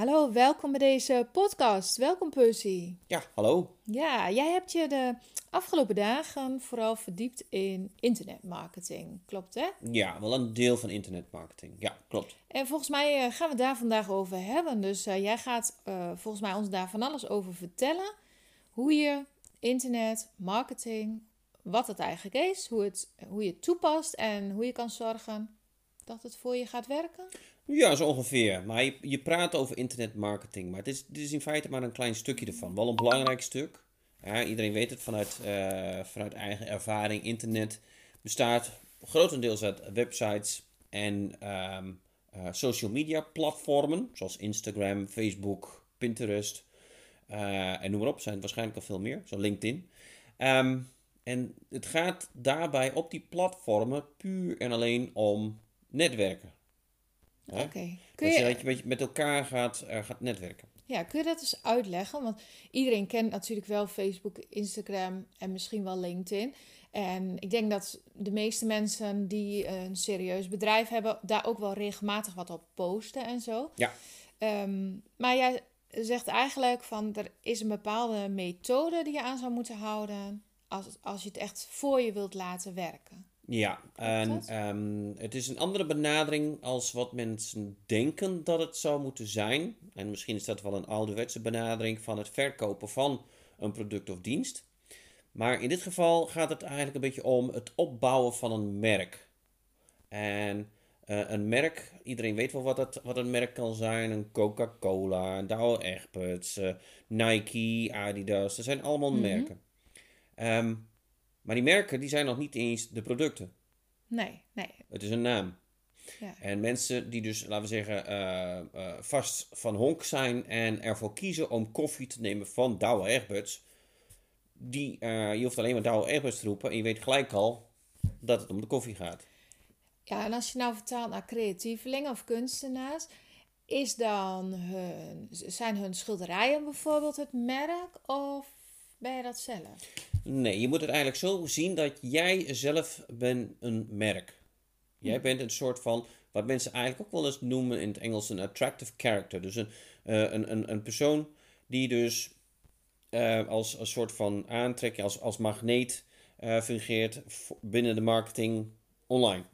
Hallo, welkom bij deze podcast. Welkom Percy. Ja, hallo. Ja, jij hebt je de afgelopen dagen vooral verdiept in internetmarketing. Klopt hè? Ja, wel een deel van internetmarketing. Ja, klopt. En volgens mij eh, gaan we daar vandaag over hebben. Dus eh, jij gaat eh, volgens mij ons daar van alles over vertellen. Hoe je internet, marketing, wat het eigenlijk is, hoe, het, hoe je het toepast en hoe je kan zorgen dat het voor je gaat werken. Ja, zo ongeveer. Maar je, praat over internetmarketing. Maar het is, dit is in feite maar een klein stukje ervan. Wel een belangrijk stuk. Ja, iedereen weet het vanuit, eh, vanuit eigen ervaring. Internet bestaat grotendeels uit websites en ehm, eh, social media platformen. Zoals Instagram, Facebook, Pinterest. eh, en noem maar op. zijn waarschijnlijk al veel meer. Zo LinkedIn. Ehm, en het gaat daarbij op die platformen puur en alleen om netwerken. Oké. Kun, Dat je, je, dat je met- elkaar gaat, eh, gaat netwerken. ja, kun je dat eens uitleggen? Want iedereen kent natuurlijk wel Facebook, Instagram en misschien wel LinkedIn. En ik denk dat de meeste mensen die een serieus bedrijf hebben, daar ook wel regelmatig wat op posten en zo. Ja. Ehm, maar jij zegt eigenlijk van er is een bepaalde methode die je aan zou moeten houden als, als je het echt voor je wilt laten werken. Ja, en dat? ehm, het is een andere benadering als wat mensen denken dat het zou moeten zijn. En misschien is dat wel een ouderwetse benadering van het verkopen van een product of dienst. Maar in dit geval gaat het eigenlijk een beetje om het opbouwen van een merk. En eh, een merk, iedereen weet wel wat, het, wat een merk kan zijn. Een Coca-Cola, een Douwe Egberts, eh, Nike, Adidas. Dat zijn allemaal Mhm. merken. Ehm, maar die merken die zijn nog niet eens de producten. Nee, nee. Het is een naam. Ja. En mensen die dus, laten we zeggen, eh, eh, vast van honk zijn en ervoor kiezen om koffie te nemen van Douwe Egberts. Die, eh, je hoeft alleen maar Douwe Egberts te roepen en je weet gelijk al dat het om de koffie gaat. Ja, en als je nou vertaalt naar creatievelingen of kunstenaars, is dan hun, zijn hun schilderijen bijvoorbeeld het merk of ben je dat zelf? Nee, je moet het eigenlijk zo zien dat jij zelf bent een merk. Jij bent een soort van, wat mensen eigenlijk ook wel eens noemen in het Engels, een attractive character. Dus een, eh, een, een, een persoon die dus eh, als een soort van aantrekking, als, als magneet eh, fungeert binnen de marketing online.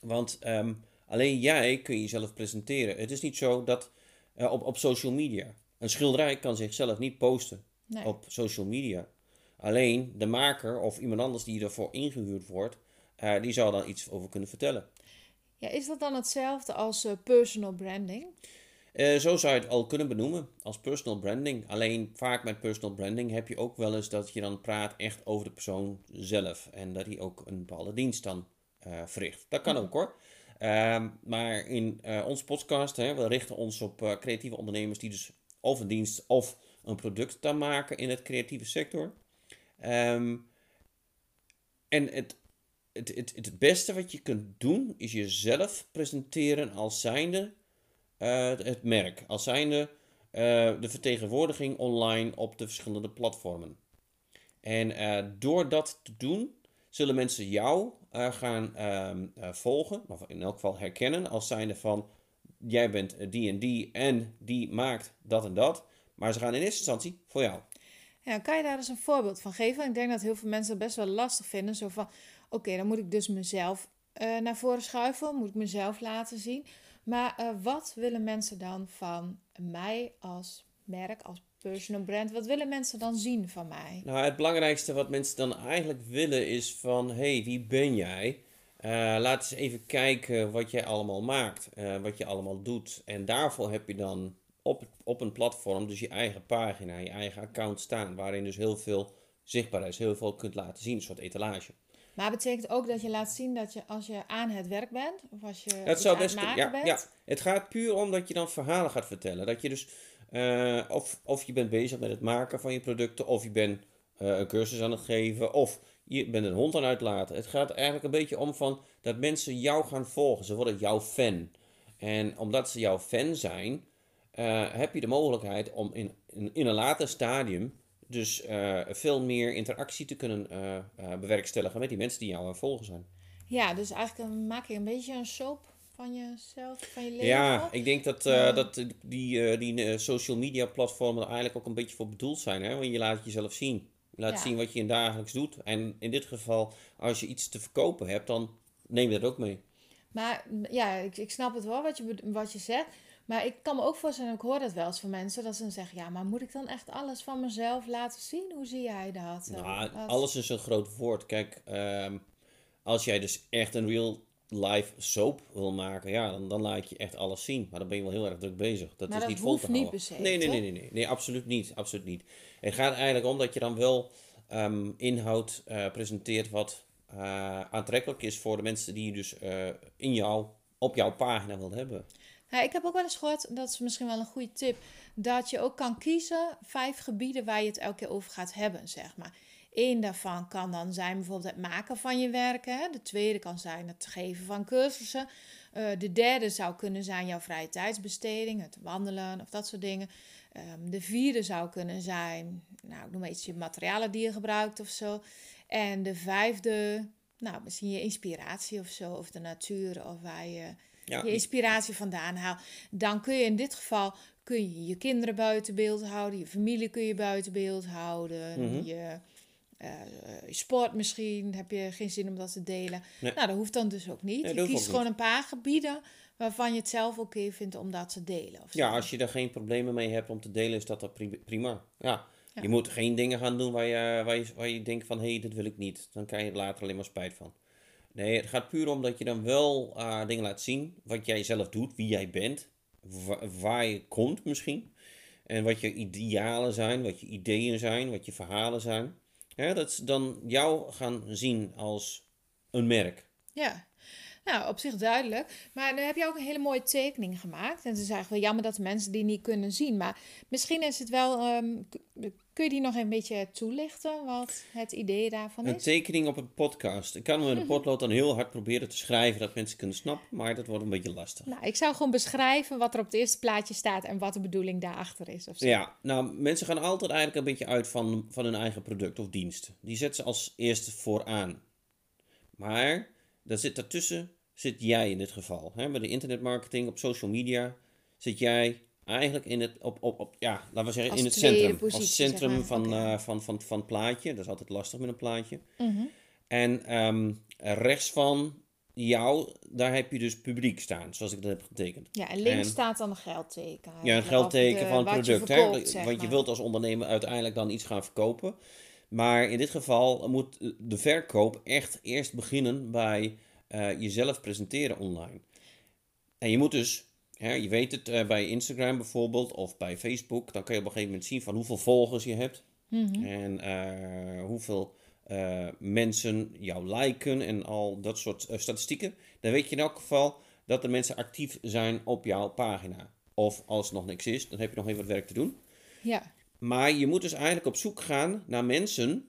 Want ehm, alleen jij kun jezelf presenteren. Het is niet zo dat op, op social media, een schilderij kan zichzelf niet posten Nee. op social media. Alleen de maker of iemand anders die ervoor ingehuurd wordt, eh, die zou daar iets over kunnen vertellen. Ja, is dat dan hetzelfde als eh, personal branding? Eh, zo zou je het al kunnen benoemen als personal branding. Alleen vaak met personal branding heb je ook wel eens dat je dan praat echt over de persoon zelf. En dat hij ook een bepaalde dienst dan verricht. Dat kan ook hoor. Ehm, maar in onze podcast, hè, we richten ons op creatieve ondernemers die dus of een dienst of een product dan maken in het creatieve sector. Ehm, en het, het, het, het beste wat je kunt doen is jezelf presenteren als zijnde eh, het merk, als zijnde eh, de vertegenwoordiging online op de verschillende platformen. En eh, door dat te doen, zullen mensen jou gaan ehm, eh, volgen, of in elk geval herkennen, als zijnde van jij bent die en die en die maakt dat en dat. Maar ze gaan in eerste instantie voor jou. Ja, kan je daar eens een voorbeeld van geven? Ik denk dat heel veel mensen het best wel lastig vinden. Zo van, oké, dan moet ik dus mezelf eh, naar voren schuiven. Moet ik mezelf laten zien. Maar eh, wat willen mensen dan van mij als merk, als personal brand? Wat willen mensen dan zien van mij? Nou, het belangrijkste wat mensen dan eigenlijk willen is van, hey, wie ben jij? Uh, laat eens even kijken wat jij allemaal maakt, wat je allemaal doet. En daarvoor heb je dan op, op een platform dus je eigen pagina, je eigen account staan, waarin dus heel veel zichtbaar is, heel veel kunt laten zien, een soort etalage. Maar het betekent ook dat je laat zien dat je als je aan het werk bent, of als je dat zou aan het ja, maken ja, bent. het gaat puur om dat je dan verhalen gaat vertellen. Dat je dus, eh, of, of je bent bezig met het maken van je producten, of je bent eh, een cursus aan het geven, of je bent een hond aan het uitlaten. Het gaat eigenlijk een beetje om van dat mensen jou gaan volgen. Ze worden jouw fan. En omdat ze jouw fan zijn, eh, heb je de mogelijkheid om in, in, in een later stadium dus eh, veel meer interactie te kunnen eh, bewerkstelligen met die mensen die jou aan volgen zijn. Ja, dus eigenlijk maak je een beetje een soap van jezelf, van je leven. Ja, ik denk dat, Ja. dat die, die social media platformen er eigenlijk ook een beetje voor bedoeld zijn. Hè? Want je laat jezelf zien. Je laat Ja. zien wat je in dagelijks doet. En in dit geval, als je iets te verkopen hebt, dan neem je dat ook mee. Maar ja, ik, ik snap het wel wat je, wat je zegt. Maar ik kan me ook voorstellen, ik hoor dat wel eens van mensen, dat ze dan zeggen, ja, maar moet ik dan echt alles van mezelf laten zien? Hoe zie jij dat? Nou, alles is een groot woord. Kijk, ehm, als jij dus echt een real life soap wil maken, ja, dan, dan laat je echt alles zien. Maar dan ben je wel heel erg druk bezig. Dat Maar is dat niet vol te niet houden. per se, nee, nee, nee, nee, nee, nee, absoluut niet, absoluut niet. Het gaat eigenlijk om dat je dan wel ehm, inhoud eh, presenteert wat eh, aantrekkelijk is voor de mensen die je dus eh, in jou, op jouw pagina wilt hebben. Ja, ik heb ook wel eens gehoord, dat is misschien wel een goede tip, dat je ook kan kiezen vijf gebieden waar je het elke keer over gaat hebben, zeg maar. Eén daarvan kan dan zijn bijvoorbeeld het maken van je werken. Hè? De tweede kan zijn het geven van cursussen. Eh, de derde zou kunnen zijn jouw vrije tijdsbesteding, het wandelen of dat soort dingen. Ehm, de vierde zou kunnen zijn, nou, ik noem maar iets, je materialen die je gebruikt of zo. En de vijfde, nou, misschien je inspiratie of zo, of de natuur, of waar je Ja, je inspiratie vandaan haalt. Dan kun je in dit geval kun je je kinderen buiten beeld houden, je familie kun je buiten beeld houden, Mhm. je, eh, je sport misschien, heb je geen zin om dat te delen. Nee. Nou, dat hoeft dan dus ook niet. Nee, je kiest gewoon een paar gebieden waarvan je het zelf oké vindt om dat te delen. Of zo. Ja, als je daar geen problemen mee hebt om te delen, is dat, dat pri- prima. Ja. Ja. Je moet geen dingen gaan doen waar je, waar je, waar je denkt van, hé, hey, dit wil ik niet. Dan krijg je er later alleen maar spijt van. Nee, het gaat puur om dat je dan wel eh, dingen laat zien, wat jij zelf doet, wie jij bent, wa- waar je komt misschien. En wat je idealen zijn, wat je ideeën zijn, wat je verhalen zijn. Dat ze dan jou gaan zien als een merk. Ja, nou op zich duidelijk. Maar dan heb je ook een hele mooie tekening gemaakt. En het is eigenlijk wel jammer dat de mensen die niet kunnen zien. Maar misschien is het wel. ehm, kun je die nog een beetje toelichten? Wat het idee daarvan Een is? tekening op een podcast. Ik kan hem in een potlood dan heel hard proberen te schrijven dat mensen kunnen snappen, maar dat wordt een beetje lastig. Nou, ik zou gewoon beschrijven wat er op het eerste plaatje staat en wat de bedoeling daarachter is. Of zo. Ja, nou, mensen gaan altijd eigenlijk een beetje uit van, van hun eigen product of dienst. Die zetten ze als eerste vooraan. Maar daar zit daartussen zit jij in dit geval. Hè? Bij de internetmarketing op social media zit jij eigenlijk in het, op, op, op, ja, laten we zeggen, Als in het centrum. positie, als zeg centrum maar. van, eh, van, van, van het plaatje. Dat is altijd lastig met een plaatje. Mhm. En ehm, rechts van jou, daar heb je dus publiek staan, zoals ik dat heb getekend. Ja, en links En- staat dan een geldteken. Ja, een geldteken de- van het je product. verkoopt, hè? Want je wilt als ondernemer uiteindelijk dan iets gaan verkopen. Maar in dit geval moet de verkoop echt eerst beginnen bij eh, jezelf presenteren online. En je moet dus, hè, je weet het, eh, bij Instagram bijvoorbeeld of bij Facebook, dan kan je op een gegeven moment zien van hoeveel volgers je hebt. Mhm. En eh, hoeveel mensen jou liken en al dat soort statistieken. Dan weet je in elk geval dat de mensen actief zijn op jouw pagina. Of als het nog niks is, dan heb je nog even wat werk te doen. Ja, Maar je moet dus eigenlijk op zoek gaan naar mensen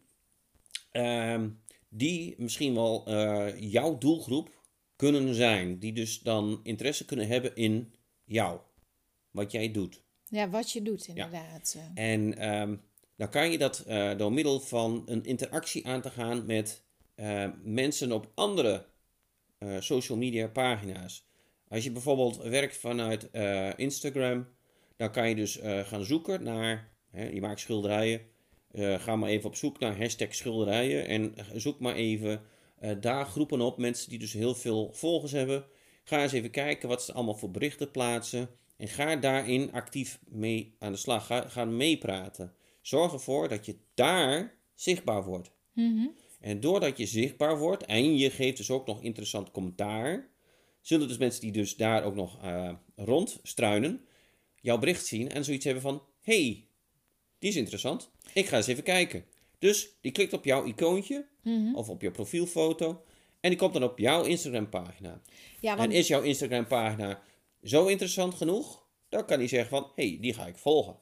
ehm, die misschien wel eh, jouw doelgroep kunnen zijn. Die dus dan interesse kunnen hebben in jou. Wat jij doet. ja, wat je doet inderdaad. Ja. En ehm, dan kan je dat eh, door middel van een interactie aan te gaan met eh, mensen op andere eh, social media pagina's. Als je bijvoorbeeld werkt vanuit eh, Instagram, dan kan je dus eh, gaan zoeken naar, je maakt schilderijen, Eh, ga maar even op zoek naar hashtag schilderijen en zoek maar even eh, daar groepen op, mensen die dus heel veel volgers hebben. Ga eens even kijken wat ze allemaal voor berichten plaatsen en ga daarin actief mee aan de slag. Ga, ga meepraten. Zorg ervoor dat je daar zichtbaar wordt. Mhm. En doordat je zichtbaar wordt en je geeft dus ook nog interessant commentaar, zullen dus mensen die dus daar ook nog uh, rondstruinen, jouw bericht zien en zoiets hebben van, hey, die is interessant, ik ga eens even kijken. Dus die klikt op jouw icoontje of op je profielfoto en die komt dan op jouw Instagram pagina. Ja, want En is jouw Instagram pagina zo interessant genoeg, dan kan hij zeggen van, hey, die ga ik volgen.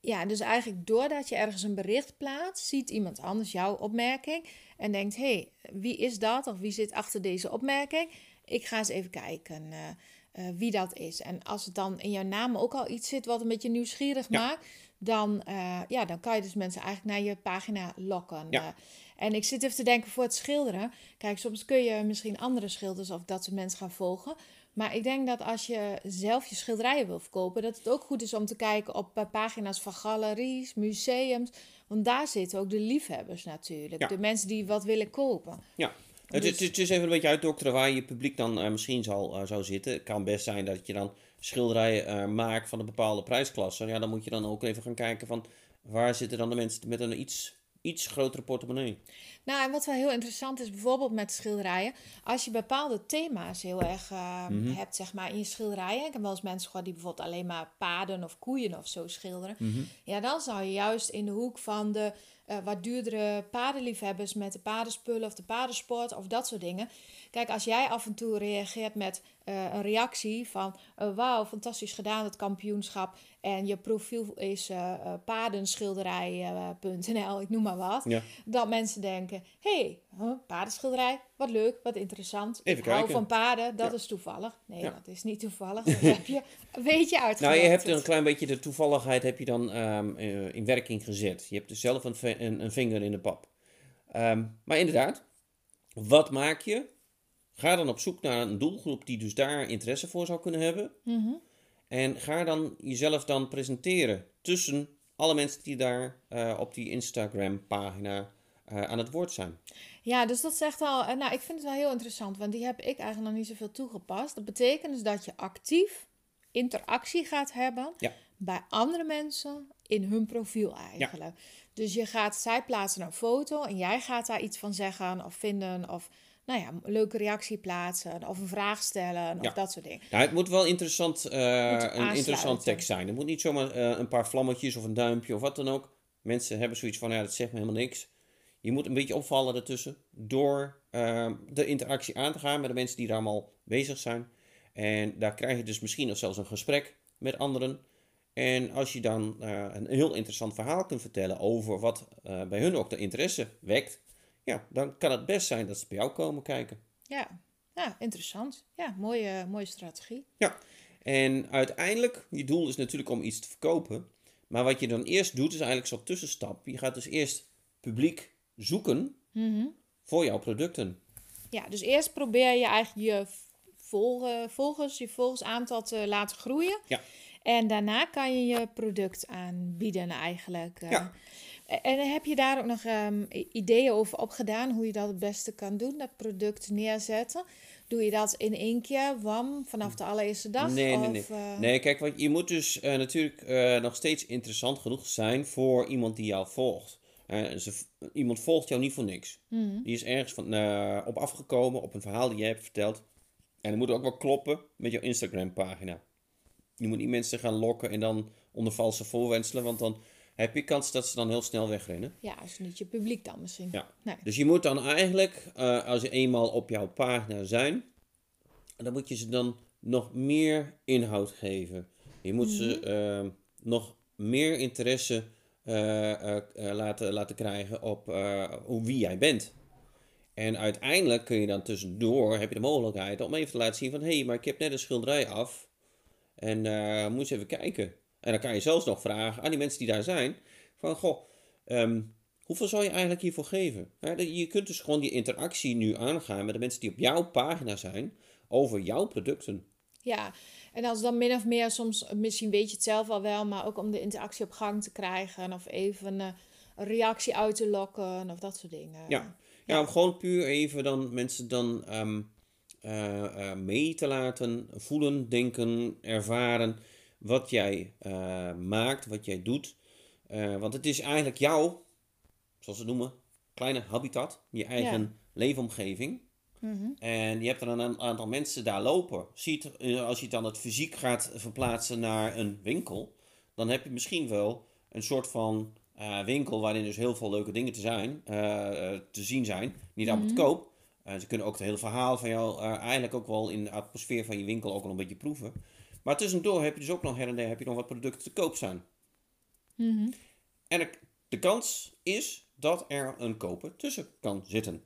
Ja, dus eigenlijk doordat je ergens een bericht plaatst, ziet iemand anders jouw opmerking en denkt: hé, hey, wie is dat of wie zit achter deze opmerking? Ik ga eens even kijken eh, eh, wie dat is. En als het dan in jouw naam ook al iets zit wat een beetje nieuwsgierig Ja. maakt, dan, eh, ja, dan kan je dus mensen eigenlijk naar je pagina lokken. Ja. Eh, en ik zit even te denken voor het schilderen. Kijk, soms kun je misschien andere schilders of dat soort mensen gaan volgen. Maar ik denk dat als je zelf je schilderijen wil verkopen, dat het ook goed is om te kijken op eh, pagina's van galeries, museums. Want daar zitten ook de liefhebbers natuurlijk. Ja. De mensen die wat willen kopen. Ja, Dus- het is even een beetje uitdokteren waar je publiek dan eh, misschien zal, eh, zou zitten. Het kan best zijn dat je dan schilderijen eh, maakt van een bepaalde prijsklasse. Ja, dan moet je dan ook even gaan kijken van waar zitten dan de mensen met een iets, iets grotere portemonnee. Nou, en wat wel heel interessant is, bijvoorbeeld met schilderijen. Als je bepaalde thema's heel erg eh, Mhm. hebt, zeg maar, in je schilderijen. Ik heb wel eens mensen gehad die bijvoorbeeld alleen maar paden of koeien of zo schilderen. Mhm. Ja, dan zou je juist in de hoek van de eh, wat duurdere paardenliefhebbers met de paardenspullen of de paardensport of dat soort dingen. Kijk, als jij af en toe reageert met eh, een reactie van eh, wauw, fantastisch gedaan het kampioenschap. En je profiel is eh eh, paardenschilderij.nl, ik noem maar wat. Ja. Dat mensen denken, hé, hey, huh, paardenschilderij, wat leuk, wat interessant. Even ik hou kijken. van paarden, dat Ja. is toevallig. Nee, Ja. dat is niet toevallig. Dat heb je een beetje uitgewerkt. Nou, je hebt een klein beetje de toevalligheid heb je dan ehm, eh, in werking gezet. Je hebt dus zelf een, een, een vinger in de pap. Ehm, maar inderdaad, wat maak je? Ga dan op zoek naar een doelgroep die dus daar interesse voor zou kunnen hebben. Mhm. En ga dan jezelf dan presenteren tussen alle mensen die daar eh, op die Instagram-pagina eh, aan het woord zijn. Ja, dus dat zegt al. eh, Nou, ik vind het wel heel interessant, want die heb ik eigenlijk nog niet zoveel toegepast. Dat betekent dus dat je actief interactie gaat hebben Ja. bij andere mensen in hun profiel eigenlijk. Dus je gaat, zij plaatsen een foto en jij gaat daar iets van zeggen of vinden of nou ja, een leuke reactie plaatsen of een vraag stellen of Ja. dat soort dingen. Nou, het moet wel interessant, eh, een interessant tekst zijn. Het moet niet zomaar eh, een paar vlammetjes of een duimpje of wat dan ook. Mensen hebben zoiets van, ja, dat zegt me helemaal niks. Je moet een beetje opvallen ertussen door eh, de interactie aan te gaan met de mensen die daar allemaal bezig zijn. En daar krijg je dus misschien nog zelfs een gesprek met anderen. En als je dan eh, een heel interessant verhaal kunt vertellen over wat bij hun ook de interesse wekt, ja, dan kan het best zijn dat ze bij jou komen kijken. Ja, ja interessant. Ja, mooie, mooie strategie. Ja, en uiteindelijk, je doel is natuurlijk om iets te verkopen. Maar wat je dan eerst doet, is eigenlijk zo'n tussenstap. Je gaat dus eerst publiek zoeken voor jouw producten. Ja, dus eerst probeer je eigenlijk je volge- volgers, je volgersaantal te laten groeien. Ja. En daarna kan je je product aanbieden eigenlijk. eh. Ja. En heb je daar ook nog ehm, ideeën over opgedaan hoe je dat het beste kan doen, dat product neerzetten? Doe je dat in één keer, wam, vanaf de allereerste dag? Nee, nee, nee. eh, Nee, kijk, wat, je moet dus eh, natuurlijk eh, nog steeds interessant genoeg zijn voor iemand die jou volgt. Eh, ze, iemand volgt jou niet voor niks. Mhm. Die is ergens van, eh, op afgekomen op een verhaal die jij hebt verteld. En dat moet ook wel kloppen met jouw Instagram-pagina. Je moet niet mensen gaan lokken en dan onder valse voorwenselen, want dan heb je kans dat ze dan heel snel wegrennen. Ja, is niet je publiek dan misschien. Ja. Nee. Dus je moet dan eigenlijk, eh, als ze eenmaal op jouw pagina zijn, dan moet je ze dan nog meer inhoud geven. Je moet ze eh, nog meer interesse eh, laten, laten krijgen op hoe, wie jij bent. En uiteindelijk kun je dan tussendoor, heb je de mogelijkheid om even te laten zien van... hé, hey, maar ik heb net een schilderij af en moet eens even kijken. En dan kan je zelfs nog vragen aan die mensen die daar zijn... van, goh, ehm, hoeveel zou je eigenlijk hiervoor geven? Dat- je kunt dus gewoon die interactie nu aangaan met de mensen die op jouw pagina zijn... over jouw producten. Ja, en als dan min of meer soms, misschien weet je het zelf al wel, maar ook om de interactie op gang te krijgen of even eh, een reactie uit te lokken of dat soort dingen. Ja, ja om gewoon puur even dan mensen dan ehm, eh, eh, mee te laten voelen, denken, ervaren wat jij eh, maakt, wat jij doet. Eh, want het is eigenlijk jouw, zoals ze het noemen, kleine habitat, je eigen leefomgeving. Mhm. En je hebt er een aantal mensen daar lopen. Ziet, eh, als je dan het fysiek gaat verplaatsen naar een winkel, dan heb je misschien wel een soort van winkel waarin dus heel veel leuke dingen te, zijn, te zien zijn. Niet allemaal te koop. Ze kunnen ook het hele verhaal van jou eigenlijk ook wel in de atmosfeer van je winkel ook wel een beetje proeven. Maar tussendoor heb je dus ook nog her en der heb je nog wat producten te koop staan. Mhm. En de, kans is dat er een koper tussen kan zitten.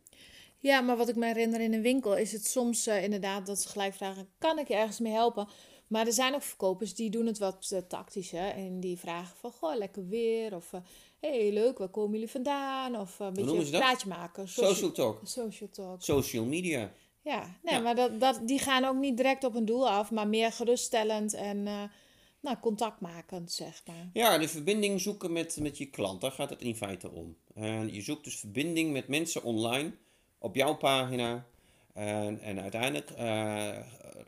Ja, maar wat ik me herinner in een winkel is het soms eh, inderdaad dat ze gelijk vragen: kan ik je ergens mee helpen? Maar er zijn ook verkopers die doen het wat uh, tactischer en die vragen van goh, lekker weer of uh, hey, leuk, waar komen jullie vandaan? Of uh, een beetje een praatje maken. Social, social talk. Social talk. Social media. Ja, nee, ja. maar dat, dat, die gaan ook niet direct op een doel af, maar meer geruststellend en nou, contactmakend, zeg maar. Ja, de verbinding zoeken met, met je klant, daar gaat het in feite om. En je zoekt dus verbinding met mensen online op jouw pagina. En, en uiteindelijk uh,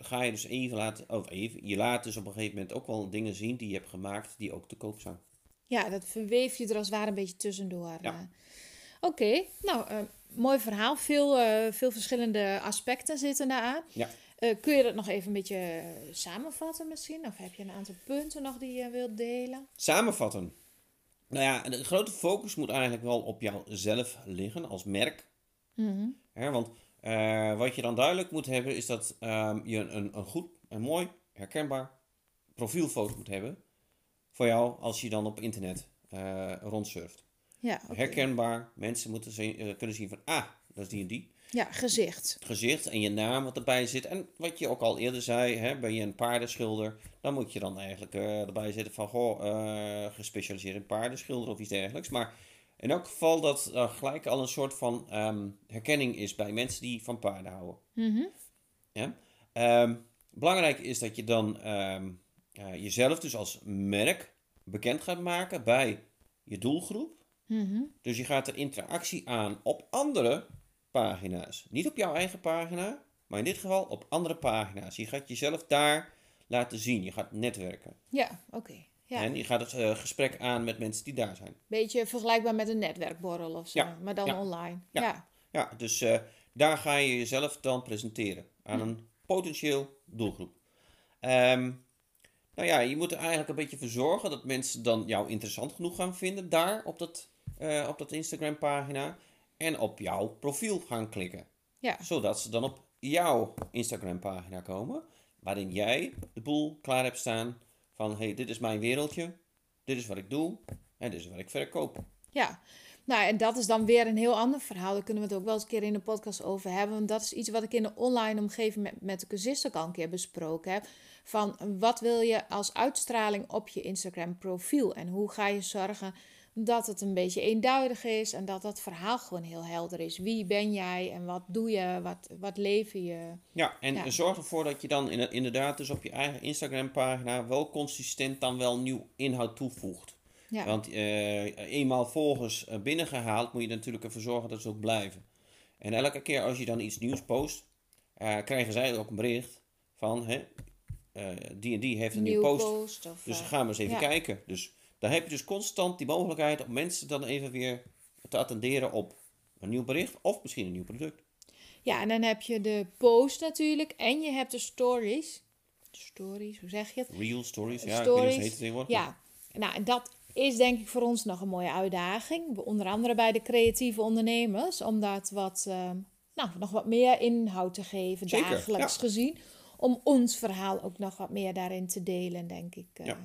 ga je dus even laten, of even, je laat dus op een gegeven moment ook wel dingen zien die je hebt gemaakt die ook te koop zijn. Ja, dat verweef je er als het ware een beetje tussendoor. Ja. Oké, okay. nou, uh, mooi verhaal. Veel, veel verschillende aspecten zitten daaraan. Ja. kun je dat nog even een beetje samenvatten misschien? Of heb je een aantal punten nog die je wilt delen? Samenvatten? Nou ja, de grote focus moet eigenlijk wel op jouzelf liggen als merk. Mm -hmm. Hè, want wat je dan duidelijk moet hebben is dat um, je een, een goed, een mooi, herkenbaar profielfoto moet hebben voor jou als je dan op internet rondsurft. Ja, okay. Herkenbaar, mensen moeten zien, uh, kunnen zien van, ah, dat is die en die. Ja, gezicht. Gezicht en je naam wat erbij zit. En wat je ook al eerder zei, hè, ben je een paardenschilder, dan moet je dan eigenlijk erbij zetten van, goh, gespecialiseerd in paardenschilder of iets dergelijks. Maar in elk geval dat er gelijk al een soort van um, herkenning is bij mensen die van paarden houden. Mm -hmm. ja? Um, belangrijk is dat je dan um, uh, jezelf dus als merk bekend gaat maken bij je doelgroep. Mm -hmm. Dus je gaat er interactie aan op andere pagina's. Niet op jouw eigen pagina, maar in dit geval op andere pagina's. Je gaat jezelf daar laten zien. Je gaat netwerken. Ja, oké. Okay. Ja. En je gaat het uh, gesprek aan met mensen die daar zijn. Beetje vergelijkbaar met een netwerkborrel of zo, ja. maar dan ja. online. Ja, ja. ja. dus uh, daar ga je jezelf dan presenteren aan hm. een potentieel doelgroep. Um, nou ja, je moet er eigenlijk een beetje voor zorgen dat mensen dan jou interessant genoeg gaan vinden daar op dat, uh, op dat Instagram pagina. En op jouw profiel gaan klikken. Ja. Zodat ze dan op jouw Instagram pagina komen. Waarin jij de boel klaar hebt staan van hey, dit is mijn wereldje, dit is wat ik doe en dit is wat ik verkoop. Ja, nou en dat is dan weer een heel ander verhaal. Daar kunnen we het ook wel eens een keer in de podcast over hebben. Want dat is iets wat ik in de online omgeving met, met de cursist ook al een keer besproken heb. Van wat wil je als uitstraling op je Instagram profiel? En hoe ga je zorgen dat het een beetje eenduidig is en dat dat verhaal gewoon heel helder is. Wie ben jij en wat doe je, wat, wat leven je? Ja, en ja. zorg ervoor dat je dan inderdaad dus op je eigen Instagram pagina wel consistent dan wel nieuw inhoud toevoegt. Ja. Want uh, eenmaal volgers binnengehaald moet je natuurlijk ervoor zorgen dat ze ook blijven. En elke keer als je dan iets nieuws post, uh, krijgen zij ook een bericht van hè, die en die heeft een nieuwe post. post of, dus ga maar eens even ja. kijken. Dus dan heb je dus constant die mogelijkheid om mensen dan even weer te attenderen op een nieuw bericht of misschien een nieuw product. Ja, en dan heb je de post natuurlijk en je hebt de stories. Stories, hoe zeg je het? Real stories, ja, stories. ik weet niet hoe. Ja, nou, en dat is denk ik voor ons nog een mooie uitdaging. Onder andere bij de creatieve ondernemers, om dat wat, uh, nou, nog wat meer inhoud te geven, Zeker, dagelijks ja. gezien. Om ons verhaal ook nog wat meer daarin te delen, denk ik. Uh. Ja.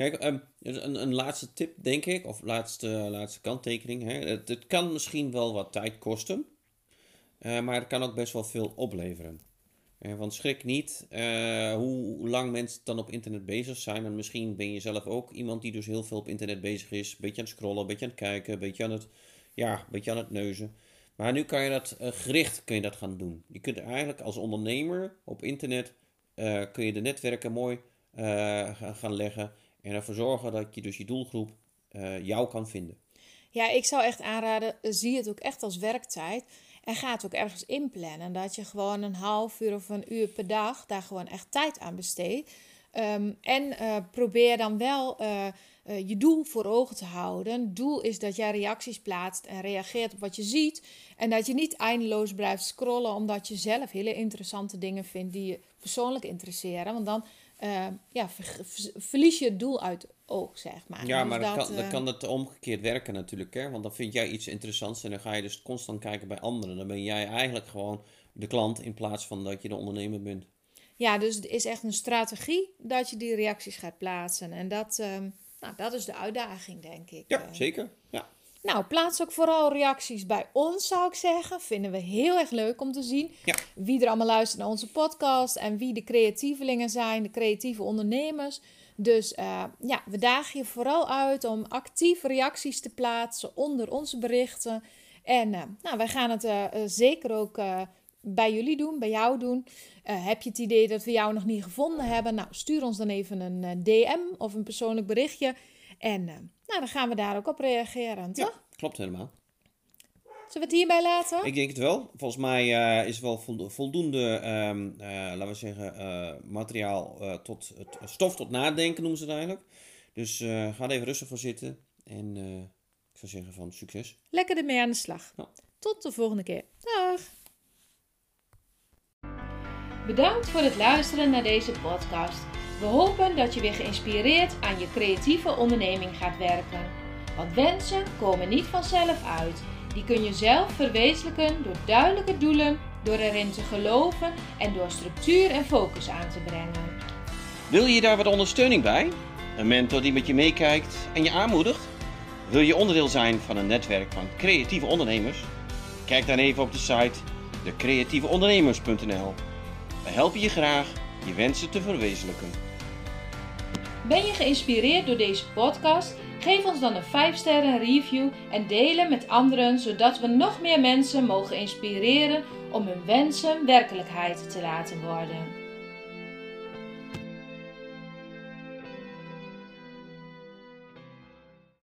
Kijk, um, een, een laatste tip, denk ik, of laatste, laatste kanttekening. Hè. Het, kan misschien wel wat tijd kosten, uh, maar het kan ook best wel veel opleveren. Uh, want schrik niet uh, hoe lang mensen dan op internet bezig zijn. En misschien ben je zelf ook iemand die dus heel veel op internet bezig is. Een beetje aan het scrollen, een beetje aan het kijken, een beetje aan het, ja, beetje aan het neuzen. Maar nu kan je dat gericht kun je dat gaan doen. Je kunt eigenlijk als ondernemer op internet kun je de netwerken mooi gaan leggen. En ervoor zorgen dat je dus je doelgroep uh, jou kan vinden. Ja, ik zou echt aanraden, zie het ook echt als werktijd. En ga het ook ergens inplannen. Dat je gewoon een half uur of een uur per dag daar gewoon echt tijd aan besteedt. Um, en uh, probeer dan wel eh, je doel voor ogen te houden. Doel is dat jij reacties plaatst en reageert op wat je ziet. En dat je niet eindeloos blijft scrollen omdat je zelf hele interessante dingen vindt die je persoonlijk interesseren. Want dan uh, ja, verlies je het doel uit het oog, zeg maar. Ja, dus maar dat, kan, dan kan het omgekeerd werken natuurlijk. Hè? Want dan vind jij iets interessants en dan ga je dus constant kijken bij anderen. Dan ben jij eigenlijk gewoon de klant in plaats van dat je de ondernemer bent. Ja, dus het is echt een strategie dat je die reacties gaat plaatsen. En dat, ehm, nou, dat is de uitdaging, denk ik. Ja, zeker. Ja. Nou, plaats ook vooral reacties bij ons, zou ik zeggen. Vinden we heel erg leuk om te zien. Ja. Wie er allemaal luistert naar onze podcast en wie de creatievelingen zijn, de creatieve ondernemers. Dus uh, ja, we dagen je vooral uit om actief reacties te plaatsen onder onze berichten. En uh, nou, wij gaan het uh, zeker ook bij jullie doen, bij jou doen. Uh, heb je het idee dat we jou nog niet gevonden hebben? Nou, stuur ons dan even een uh, DM of een persoonlijk berichtje. En uh, nou, dan gaan we daar ook op reageren, toch? Ja, klopt helemaal. Zullen we het hierbij laten? Ik denk het wel. Volgens mij is er wel voldoende, um, laten we zeggen, materiaal tot het stof tot nadenken noemen ze het eigenlijk. Dus ga er even rustig voor zitten. En ik zou zeggen van succes. Lekker ermee aan de slag. Tot de volgende keer. Dag! Bedankt voor het luisteren naar deze podcast. We hopen dat je weer geïnspireerd aan je creatieve onderneming gaat werken. Want wensen komen niet vanzelf uit. Die kun je zelf verwezenlijken door duidelijke doelen, door erin te geloven en door structuur en focus aan te brengen. Wil je daar wat ondersteuning bij? Een mentor die met je meekijkt en je aanmoedigt? Wil je onderdeel zijn van een netwerk van creatieve ondernemers? Kijk dan even op de site decreatieveondernemers.nl. We helpen je graag je wensen te verwezenlijken. Ben je geïnspireerd door deze podcast? Geef ons dan een 5 sterren review en deel hem met anderen, zodat we nog meer mensen mogen inspireren om hun wensen werkelijkheid te laten worden.